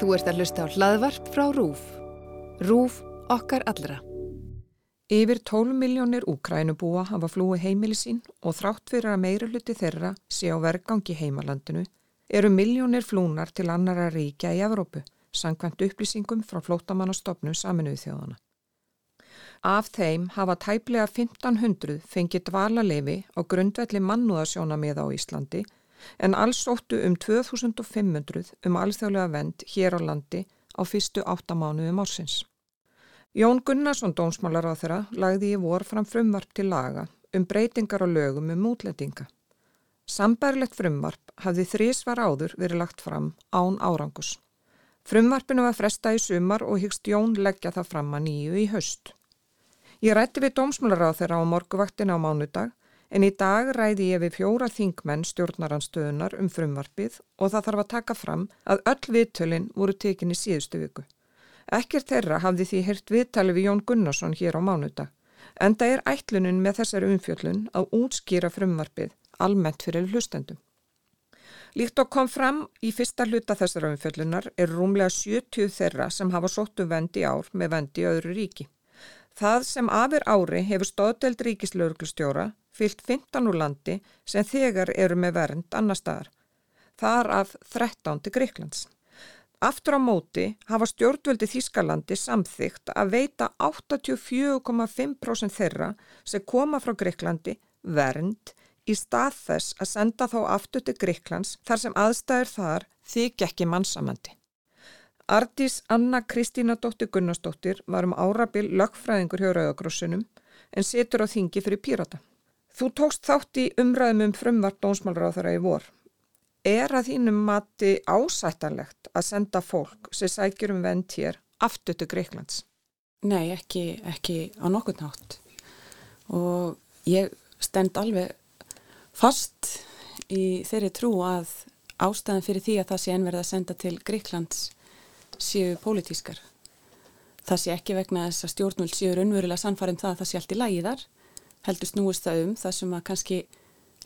Þú ert að hlusta á hlaðvarp frá RÚF. RÚF okkar allra. Yfir 12 miljónir úkrænubúa hafa flúi heimili sín og þrátt fyrir að meira hluti þeirra sé á vergangi heimalandinu eru miljónir flúnar til annara ríkja í Evrópu, sangvænt upplýsingum frá flótamannastofnum saminuðu þjóðana. Af þeim hafa tæplega 1500 fengið dvalarlefi á grundvelli mannúðasjóna með á Íslandi en alls óttu um 2500 um alþjóðlega vend hér á landi á fyrstu áttamánuðum ársins. Jón Gunnarsson dónsmálar á þeirra lagði í vor fram frumvarp til laga um breytingar og lögum um útlendinga. Sambærlegt frumvarp hafði þrísvar áður verið lagt fram án árangus. Frumvarpinu var fresta í sumar og hyggst Jón leggja það fram að nýju í höst. Ég rætti við dómsmálar á þeirra á morguvaktina á mánudag en í dag ræði ég við fjóra þingmenn stjórnaranstöðunar um frumvarpið og það þarf að taka fram að öll viðtölinn voru tekinni síðustu viku. Ekkert þeirra hafði því hirt viðtali við Jón Gunnarsson hér á mánudag, en það er ætlunin með þessari umfjöllun að útskýra frumvarpið almennt fyrir hlustendum. Líkt og kom fram í fyrsta hluta þessara umfjöllunar er rúmlega 70 þeirra sem hafa sóttu vendi ár með vendi öðru ríki. Það sem afir ári hefur stóðdelt ríkislauglustjóra fyllt 15 úr landi sem þegar eru með vernd annar staðar. Þar af 13 til Greiklands. Aftur á móti hafa stjórnvöldi Þískalandi samþygt að veita 84,5% þeirra sem koma frá Greiklandi vernd í stað þess að senda þá aftur til Greiklands þar sem aðstæður þar þykja ekki mannsamandi. Ardís Anna Kristína Dóttir Gunnarsdóttir var um árabil lögfræðingur hjá Rauðagrossunum en setur á þingi fyrir Pírata. Þú tókst þátt í umræðum um frumvart þeirra í vor. Er að þínum mati ásættanlegt að senda fólk sem sækjur um vend hér aftur til Greiklands? Nei, ekki, ekki á nokkur nátt. Og ég stend alveg fast í þeirri trú að ástæðan fyrir því að það sé enverð að senda til Greiklands séu pólitískar. Það sé ekki vegna þess að stjórnvöld séu raunverulega sannfarið um það að það sé allt í lægiðar, heldur snúist það um það sem að kannski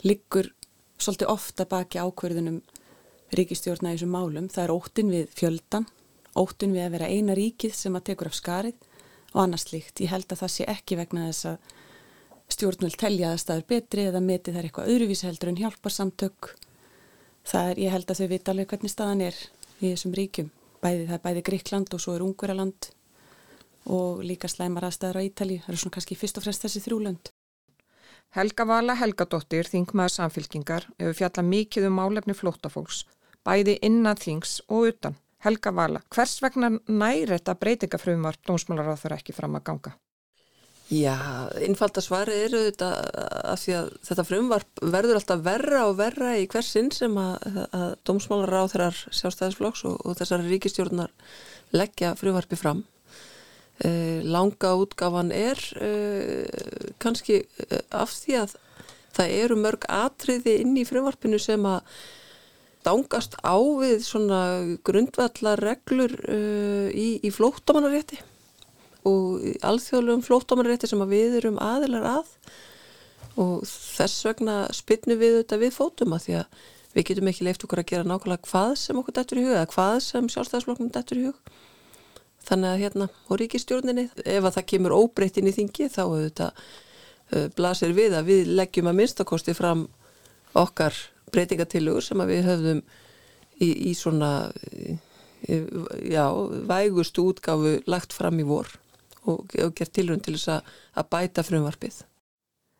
liggur svolítið ofta baki ákverðunum ríkistjórna í þessum málum. Það er óttin við fjöldan, óttin við að vera eina ríkið sem að tekur af skarið og annars líkt. Ég held að það sé ekki vegna þess að stjórnvöld telja að staður betri eða meti er eitthvað öðruvísi heldur en hjálparsamtök. Það er, ég held að þau vita alveg hvernig staðan er í þessum ríkjum bæði, það er bæði Gríkland og svo er Ungveraland og líka slæmar aðstæðar á Ítali, það eru svona kannski fyrst og fremst þessi þrjúlönd. Helga Vala Helgadóttir, þingmaður samfylkingar, hefur fjallað mikið um málefni flótafólks, bæði innan þings og utan. Helga Vala, hvers vegna næri þetta breytingafröfumar dómsmálar á þeirra ekki fram að ganga? Já, innfalda svari eru þetta að því að þetta frumvarp verður alltaf verra og verra í hversin sem að, að dómsmálar á þeirrar sjálfstæðisflokks og, og þessar ríkistjórnar leggja frumvarpi fram. Eh, langa útgafan er eh, kannski eh, af því að það eru mörg atriði inn í frumvarpinu sem að dangast á við svona grundvallar reglur eh, í, í flóttamannarétti og alþjóðlegum flóttámanrétti sem við erum aðilar að. Og þess vegna spilnum við þetta við fótum að því að við getum ekki leift okkur að gera nákvæmlega hvað sem okkur dættur í hug eða hvað sem sjálfstæðisflokknum dættur í hug. Þannig að hérna og ríkistjórninni ef að það kemur óbreytin í þingi þá þetta uh, blasir við að við leggjum að minnstakosti fram okkar breytingatillögur sem við höfðum í, í svona já, vægustu útgáfu lagt fram í vor og, og gert tilrönd til þess að, að bæta frumvarpið.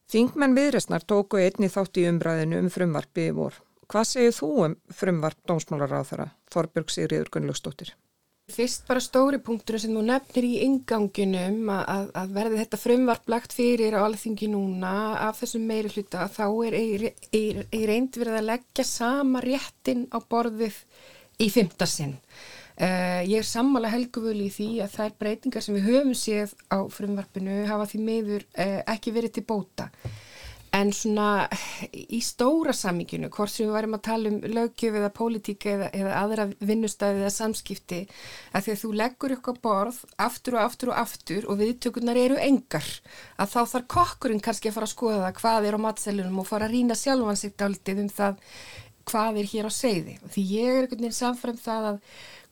Þingmenn viðresnar tóku einni þátt í umræðinu um frumvarpið í vor. Hvað segir þú um frumvarp dómsmálar á þeirra, Þorbjörg Sigriður Gunnlaugstóttir? Fyrst bara stóri punktur sem þú nefnir í inganginum að, að verði þetta frumvarp lagt fyrir á alþingi núna af þessum meiri hluta þá er í reynd verið að leggja sama réttin á borðið í fymtasinn. Uh, ég er sammála helguvölu í því að þær breytingar sem við höfum séð á frumvarpinu hafa því meður uh, ekki verið til bóta. En svona í stóra samíkjunu, hvort sem við varum að tala um lögjöf eða pólitíka eða, eða aðra vinnustæði eða samskipti, að að þú leggur ykkur borð aftur og aftur og aftur og viðtökurnar eru engar, að þá þarf kokkurinn kannski að fara að skoða hvað er á matselunum og fara að rýna sjálfan sig daldið um það hvað er hér á segði. Því ég er einhvern veginn samfram það að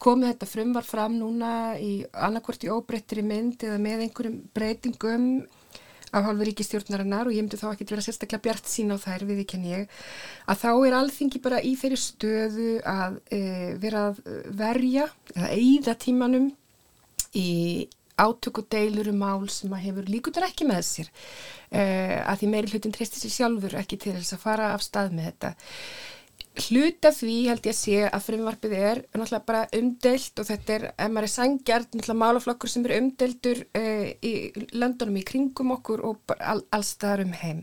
komið þetta frumvar fram núna í annarkvort í óbreyttri mynd eða með einhverjum breytingum af hálfu ríkistjórnarinnar og ég myndi þá ekki vera sérstaklega bjart sín á þær við ekki en ég að þá er alþingi bara í þeirri stöðu að e, vera að verja eða eigða tímanum í átök og deilur um mál sem að hefur líkutur ekki með sér e, að því meiri hlutin treysti sér sjálfur ekki til þess að fara af stað með þetta hluta því held ég að sé að frumvarpið er náttúrulega bara umdelt og þetta er, ef maður er sangjart, náttúrulega málaflokkur sem er umdeltur uh, í landunum í kringum okkur og all, allstaðar um heim.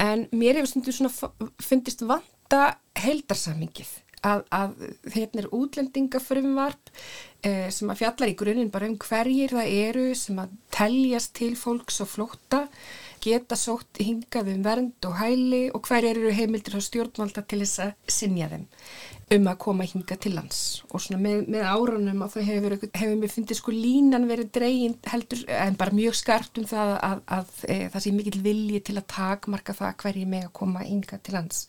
En mér hefur stundum svona fundist vanta heldarsamingið að, að hérna er útlendingafrumvarp uh, sem að fjallar í grunninn bara um hverjir það eru sem að teljast til fólks og flótta geta sótt hingað um vernd og hæli og hver eru heimildir á stjórnvalda til þess að sinja þeim um að koma hinga til lands. Og svona með, með árunum að það hefur, hefur mér fundið sko línan verið dregin heldur en bara mjög skarpt um það að, að, að e, það sé mikil vilji til að takmarka það hverji með að koma hinga til lands.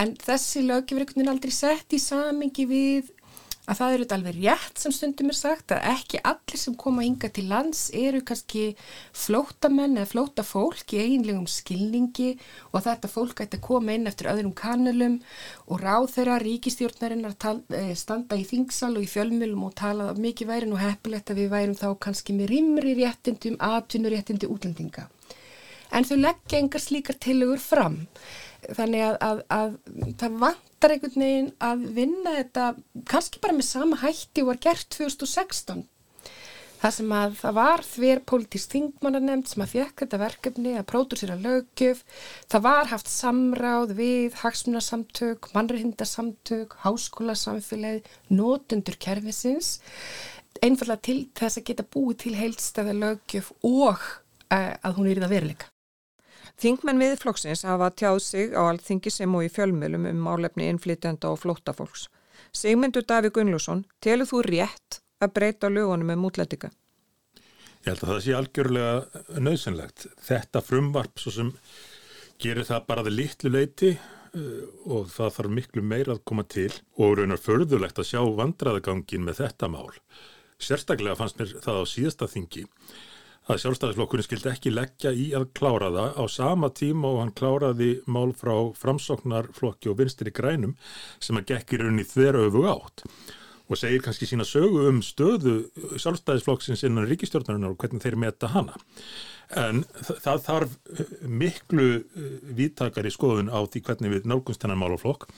En þessi lög hefur aldrei sett í samingi við að það eru alveg rétt sem stundum er sagt að ekki allir sem koma hinga til lands eru kannski flótamenn eða flótafólk í einlegum skilningi og þetta fólk ætti að koma inn eftir öðrum kannulum og ráð þeirra ríkistjórnarinn að eh, standa í þingsal og í fjölmjölum og tala mikið væri nú heppilegt að við værum þá kannski með rimri réttindum, atvinnuréttindi útlendinga. En þau leggja engar slíkar tilugur fram þannig að, að, að það vantar einhvern veginn að vinna þetta kannski bara með sama hætti og var gert 2016 það sem að það var þver politísk þingmannanemnd sem að fjekk þetta verkefni að pródúsera lögjöf það var haft samráð við hagsmunarsamtök, mannrehindarsamtök háskólasamfélagi, notundur kerfisins. Einfallega til þess að geta búið til heilstæða lögjöf og uh, að hún er í það veruleika Þingmenn viðflokksins hafa tjáð sig á alþingi sem og í fjölmjölum um álefni innflytjanda og flóttafólks. Sigmundur Daví Gunnlússon, telur þú rétt að breyta lögunum um útlætika? Ég held að það sé algjörlega nöðsynlegt. Þetta frumvarp svo sem gerir það bara það litlu leiti uh, og það þarf miklu meira að koma til og raunar förðulegt að sjá vandraðagangin með þetta mál. Sérstaklega fannst mér það á síðasta þingi að sjálfstæðisflokkurinn skildi ekki leggja í að klára það á sama tíma og hann kláraði mál frá framsóknarflokki og vinstri grænum sem að gekki rauninni þverja öfu átt og segir kannski sína sögu um stöðu sjálfstæðisflokksins innan ríkistjórnarinnar og hvernig þeir meta hana. En það þarf miklu eh, vítakari skoðun á því hvernig við nálgunst hennar málaflokk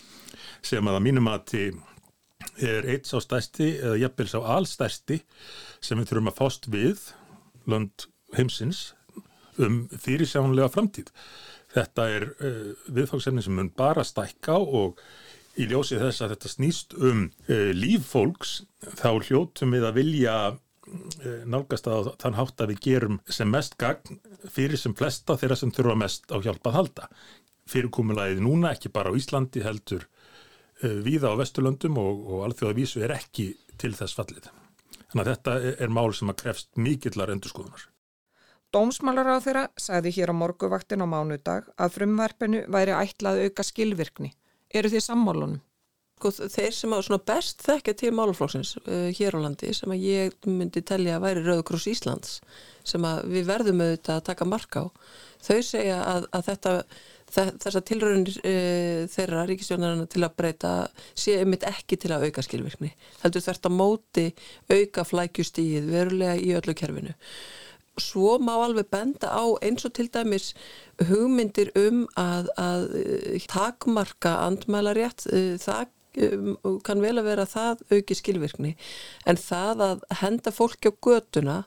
sem að að mínum að til er eitt sá stærsti eða jafnvel sá allstærsti sem við þurfum að fást við lönd heimsins um fyrirsjánlega framtíð. Þetta er uh, viðfangsefni sem mun bara stækka og í ljósi þess að þetta snýst um uh, líf fólks þá hljótum við að vilja uh, nálgast að þann hátt að við gerum sem mest gagn fyrir sem flesta þeirra sem þurfa mest á hjálpað halda. Fyrirkomulegið núna ekki bara á Íslandi heldur viða á Vesturlöndum og, og alþjóðavísu er ekki til þess fallið. Þannig að þetta er mál sem að krefst mikillar endurskoðunar. Dómsmálar á þeirra sagði hér á morguvaktin á mánudag að frumvarpinu væri ætlað auka skilvirkni. Eru því sammálunum? Sko, þeir sem á best þekkja til máluflóksins uh, hér á landi sem að ég myndi telja að væri Rauðkross Íslands sem að við verðum auðvitað að taka marka á. Þau segja að, að þetta þessar tilröðinir e, þeirra ríkistjónarinn til að breyta sé einmitt ekki til að auka skilvirkni heldur þvert að móti auka flækjustíð verulega í öllu kerfinu. Svo má alveg benda á eins og til dæmis hugmyndir um að, að e, takmarka andmælarétt e, það um, kann vel að vera það auki skilvirkni. En það að henda fólki á göduna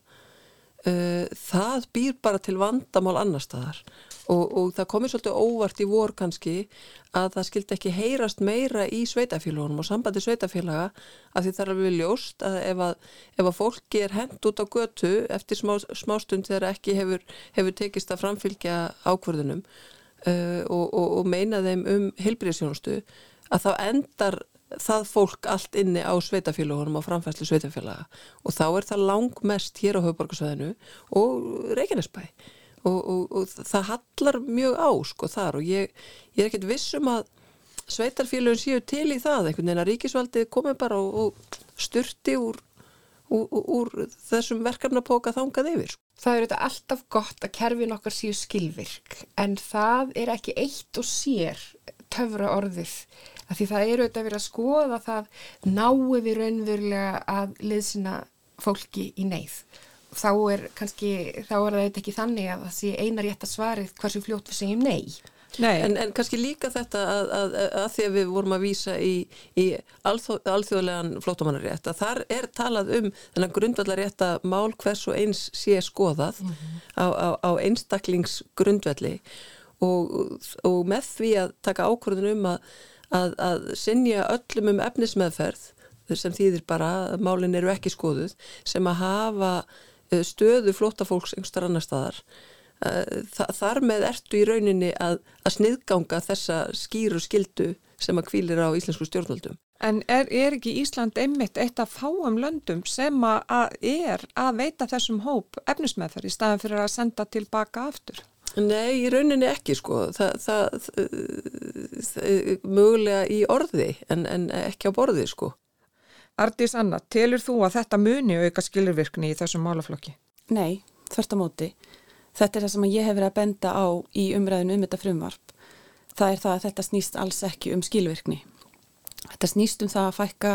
uh, það býr bara til vandamál annar staðar og, og það komir svolítið óvart í vor kannski að það skildi ekki heyrast meira í sveitafélagunum og sambandi sveitafélaga að því það er alveg ljóst að ef að, ef að fólki er hend út á götu eftir smá, smástund þegar ekki hefur, hefur tekist að framfylgja ákvörðunum uh, og, og, og meina þeim um heilbríðsjónustu að þá endar það fólk allt inni á sveitafélagunum á framfæslu sveitafélaga og þá er það langmest hér á höfuborgarsvæðinu og Reykjanesbæ og, og, og það hallar mjög á sko þar og ég, ég er ekkert vissum að, sveitarfélagin séu til í það einhvern veginn að ríkisvaldið komi bara og, og styrti úr, úr, úr þessum verkefnapóka þangað yfir. Það eru þetta alltaf gott að kerfin okkar séu skilvirk en það er ekki eitt og sér töfra orðið að því það eru þetta að vera að skoða það náu við raunverulega að liðsina fólki í neyð. Þá er kannski, þá er það ekki þannig að það sé eina rétt að svarið hversu fljótt við segjum nei. En, en kannski líka þetta að, að, að því að við vorum að vísa í, í alþjóð, alþjóðlegan flótamannarétt að þar er talað um þennan grundvallarétt að mál hvers og eins sé skoðað mm -hmm. á, á, á einstaklingsgrundvalli og, og með því að taka ákvörðun um að, að sinja öllum um efnismeðferð sem þýðir bara að málinn eru ekki skoðuð sem að hafa stöðu flótafólks einhverstar annar staðar Eh, þar með ertu í rauninni að, að sniðganga þessa skýru skildu sem að kvílir á íslensku stjórnvöldum. En er, er ekki Ísland einmitt eitt af fáum löndum sem að er að veita þessum hóp efnismæðar í staðan fyrir að senda tilbaka aftur? Nei, í rauninni ekki sko, það, það, það mögulega í orði en, en ekki á borði sko. Ardís Anna, telur þú að þetta muni auka skilurvirkni í þessum málaflokki? Nei, þörst á móti. Þetta er það sem ég hef verið að benda á í umræðinu um þetta frumvarp. Það er það að þetta snýst alls ekki um skilvirkni. Þetta snýst um það að fækka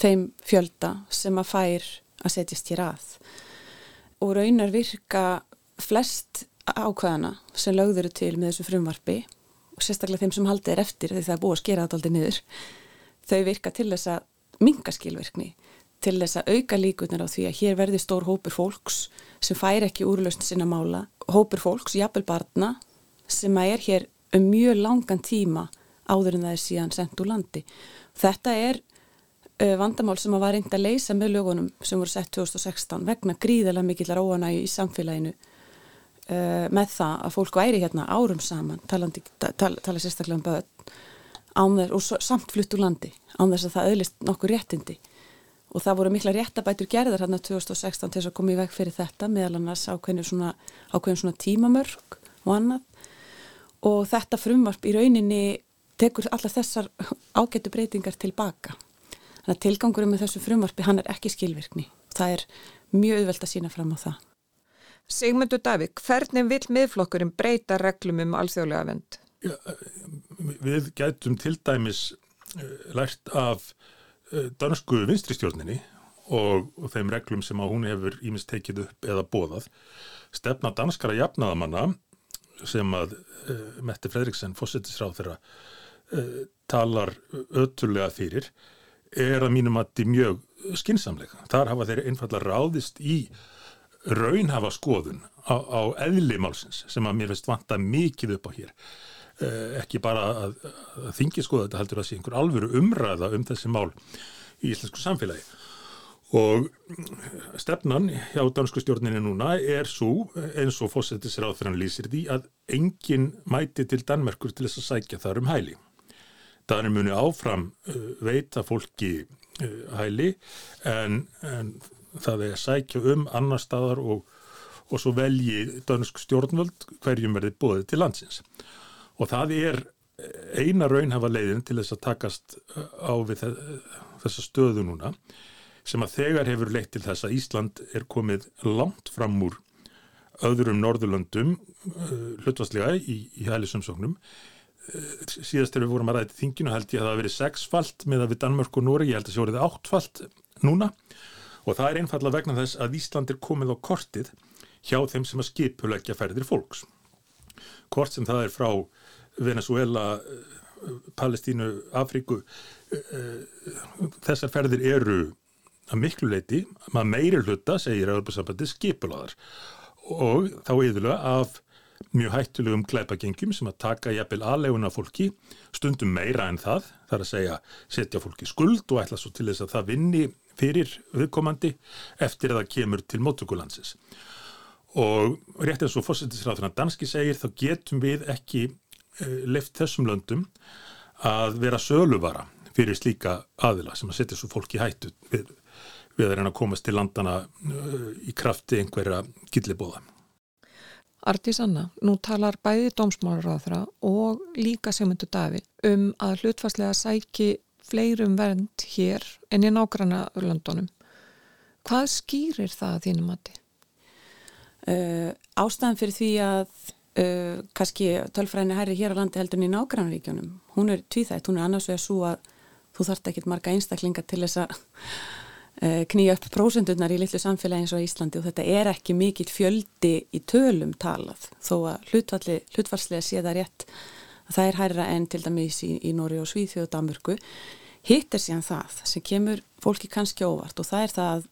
þeim fjölda sem að fær að setjast hér að. Og raunar virka flest ákvæðana sem lögður til með þessu frumvarpi og sérstaklega þeim sem haldið er eftir því það er búið að skera þetta aldrei niður. Þau virka til þess að minga skilvirkni til þess að auka líkunar á því að hér verði stór hópur fólks sem fær ekki úrlausn sinna mála, hópur fólks, jafnvel barna, sem að er hér um mjög langan tíma áður en það er síðan sendt úr landi. Þetta er uh, vandamál sem að var reynd að leysa með lögunum sem voru sett 2016 vegna gríðilega mikillar óanægi í samfélaginu uh, með það að fólk væri hérna árum saman, talandi, tala, tala sérstaklega um börn, þess, og samt flutt úr landi, án þess að það öðlist nokkur réttindi og það voru mikla réttabætur gerðar hérna 2016 til þess að koma í veg fyrir þetta meðal annars ákveðin svona, svona tímamörk og annað og þetta frumvarp í rauninni tekur allar þessar ágættu breytingar tilbaka. Þannig að tilgangurum með þessu frumvarpi hann er ekki skilvirkni. Það er mjög auðvelt að sína fram á það. Sigmundur Davík, hvernig vil miðflokkurinn breyta reglum um alþjóðlega vend? Ja, við gætum til dæmis eh, lært af Eh, dansku vinstristjórninni og, og þeim reglum sem að hún hefur ímest tekið upp eða bóðað stefna danskara jafnaðamanna sem að uh, Mette Fredriksen fósittisráð þeirra uh, talar ötulega fyrir er að mínum að þetta er mjög skinsamlega. Þar hafa þeir einfallega ráðist í raunhafa skoðun á, á eðli málsins sem að mér veist vanta mikið upp á hér. Eh, ekki bara að, að þingi skoða þetta heldur að sé einhver alvöru umræða um þessi mál í íslensku samfélagi og stefnan hjá dansku stjórninni núna er svo eins og fósettis fyrir hann lýsir því að enginn mæti til Danmerkur til þess að sækja þar um hæli. Danir muni áfram uh, veita fólki uh, hæli en, en það er sækja um annar staðar og, og svo velji dansk stjórnvöld hverjum verði bóðið til landsins og það er eina raunhafa leiðin til þess að takast uh, á við þessa stöðu núna sem að þegar hefur leitt til þess að Ísland er komið langt fram úr öðrum Norðurlöndum uh, hlutvastlega í, í hælisumsóknum. Uh, síðast þegar við vorum að ræða til þinginu held ég að það hafi verið sexfalt með að við Danmörk og Nóri, ég held að það sé orðið áttfalt núna. Og það er einfalla vegna þess að Ísland er komið á kortið hjá þeim sem að skipulegja ferðir fólks. Hvort sem það er frá Venezuela, Palestínu, Afríku þessar ferðir eru að miklu leiti, maður meiri hluta segir Európa-sambandi skipulaðar og þá yfirlega af mjög hættulegum glæpagengjum sem að taka jafnvel aðleguna fólki stundum meira en það, þar að segja setja fólki skuld og ætla svo til þess að það vinni fyrir viðkomandi eftir að það kemur til móttökulandsins og rétt eins og fósittisráðurna danski segir þá getum við ekki leift þessum löndum að vera söluvara fyrir slíka aðila sem að setja svo fólk í hættu við, við að reyna að komast til landana uh, í krafti einhverja gillibóða. Artís Anna, nú talar bæði dómsmálaráðra og líka Sigmundur Davi um að hlutfastlega sæki fleirum vernd hér en í nágranna Örlandunum. Hvað skýrir það að þínum mati? Uh, ástæðan fyrir því að uh, kannski tölfræðinni herri hér á landi heldur en í nágrannríkjónum, hún er tvíþætt, hún er annars vegar svo að þú þarft ekki marga einstaklinga til þess að uh, knýja upp prósendurnar í litlu samfélagi eins og Íslandi og þetta er ekki mikill fjöldi í tölum talað þó að hlutvarslega sé það rétt. Að það er hærra enn til dæmis í, í Nóri og Svíþjóð og Danmörku. Hitt er síðan það sem kemur fólki kannski óvart og það er það að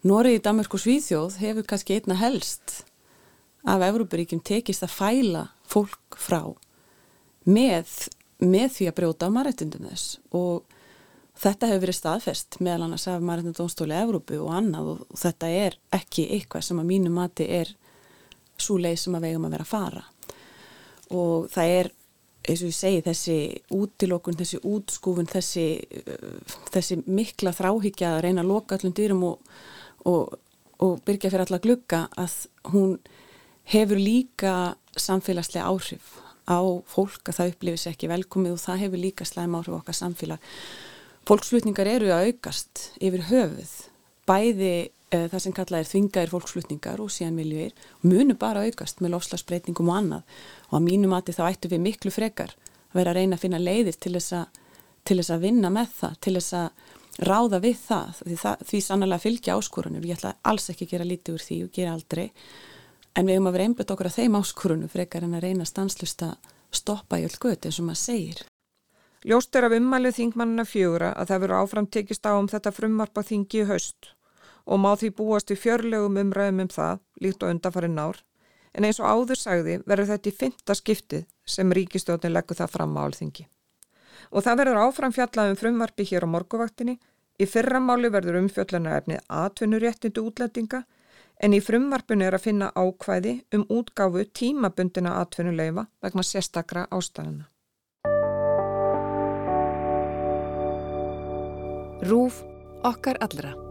Noregi, Danmark og Svíþjóð hefur kannski einna helst af Európaríkjum tekist að fæla fólk frá með, með því að brjóta á marættundum þess. Og þetta hefur verið staðfest meðal annars af marættundumstóli Európu og annað og þetta er ekki eitthvað sem að mínu mati er svo leið sem að vegum að vera að fara. Og það er eins og ég segi þessi útilokun, þessi útskúfun, þessi, þessi mikla þráhyggja að reyna að loka öllum dýrum og og, og byrja fyrir alla glugga að hún hefur líka samfélagslega áhrif á fólk að það upplifis ekki velkomið og það hefur líka slæm áhrif okkar samfélag. Fólksflutningar eru að aukast yfir höfuð, bæði uh, það sem kallað er þvingaðir fólksflutningar og síðan miljöir, munu bara aukast með lofslagsbreytingum og annað. Og að mínu mati þá ættu við miklu frekar að vera að reyna að finna leiðir til þess að, til þess að vinna með það, til þess að ráða við það. Því, það, því sannlega fylgja áskorunum ég ætla alls ekki að gera lítið úr því og gera aldrei en við höfum að vera einbjöðt okkur að þeim áskorunum frekar en að reyna stanslust að stoppa í öll göti eins og maður segir. Ljóst er af ummælið þingmannina fjögura að það veru áfram tekist á um þetta frumvarpa þingi í haust. Og má því búast við fjörlegum umræðum um það líkt og undarfarið nár en eins og áður sagði verður þetta í fymta skiptið sem ríkistjóðin leggur það fram á alþingi. Og það verður áfram fjallað um frumvarpi hér á morguvaktinni Í fyrramáli verður umfjöllunarefnið atvinnuréttindu útlendinga en í frumvarpinu er að finna ákvæði um útgáfu tímabundina atvinnuleifa vegna sérstakra ástæðana. Rúf okkar allra.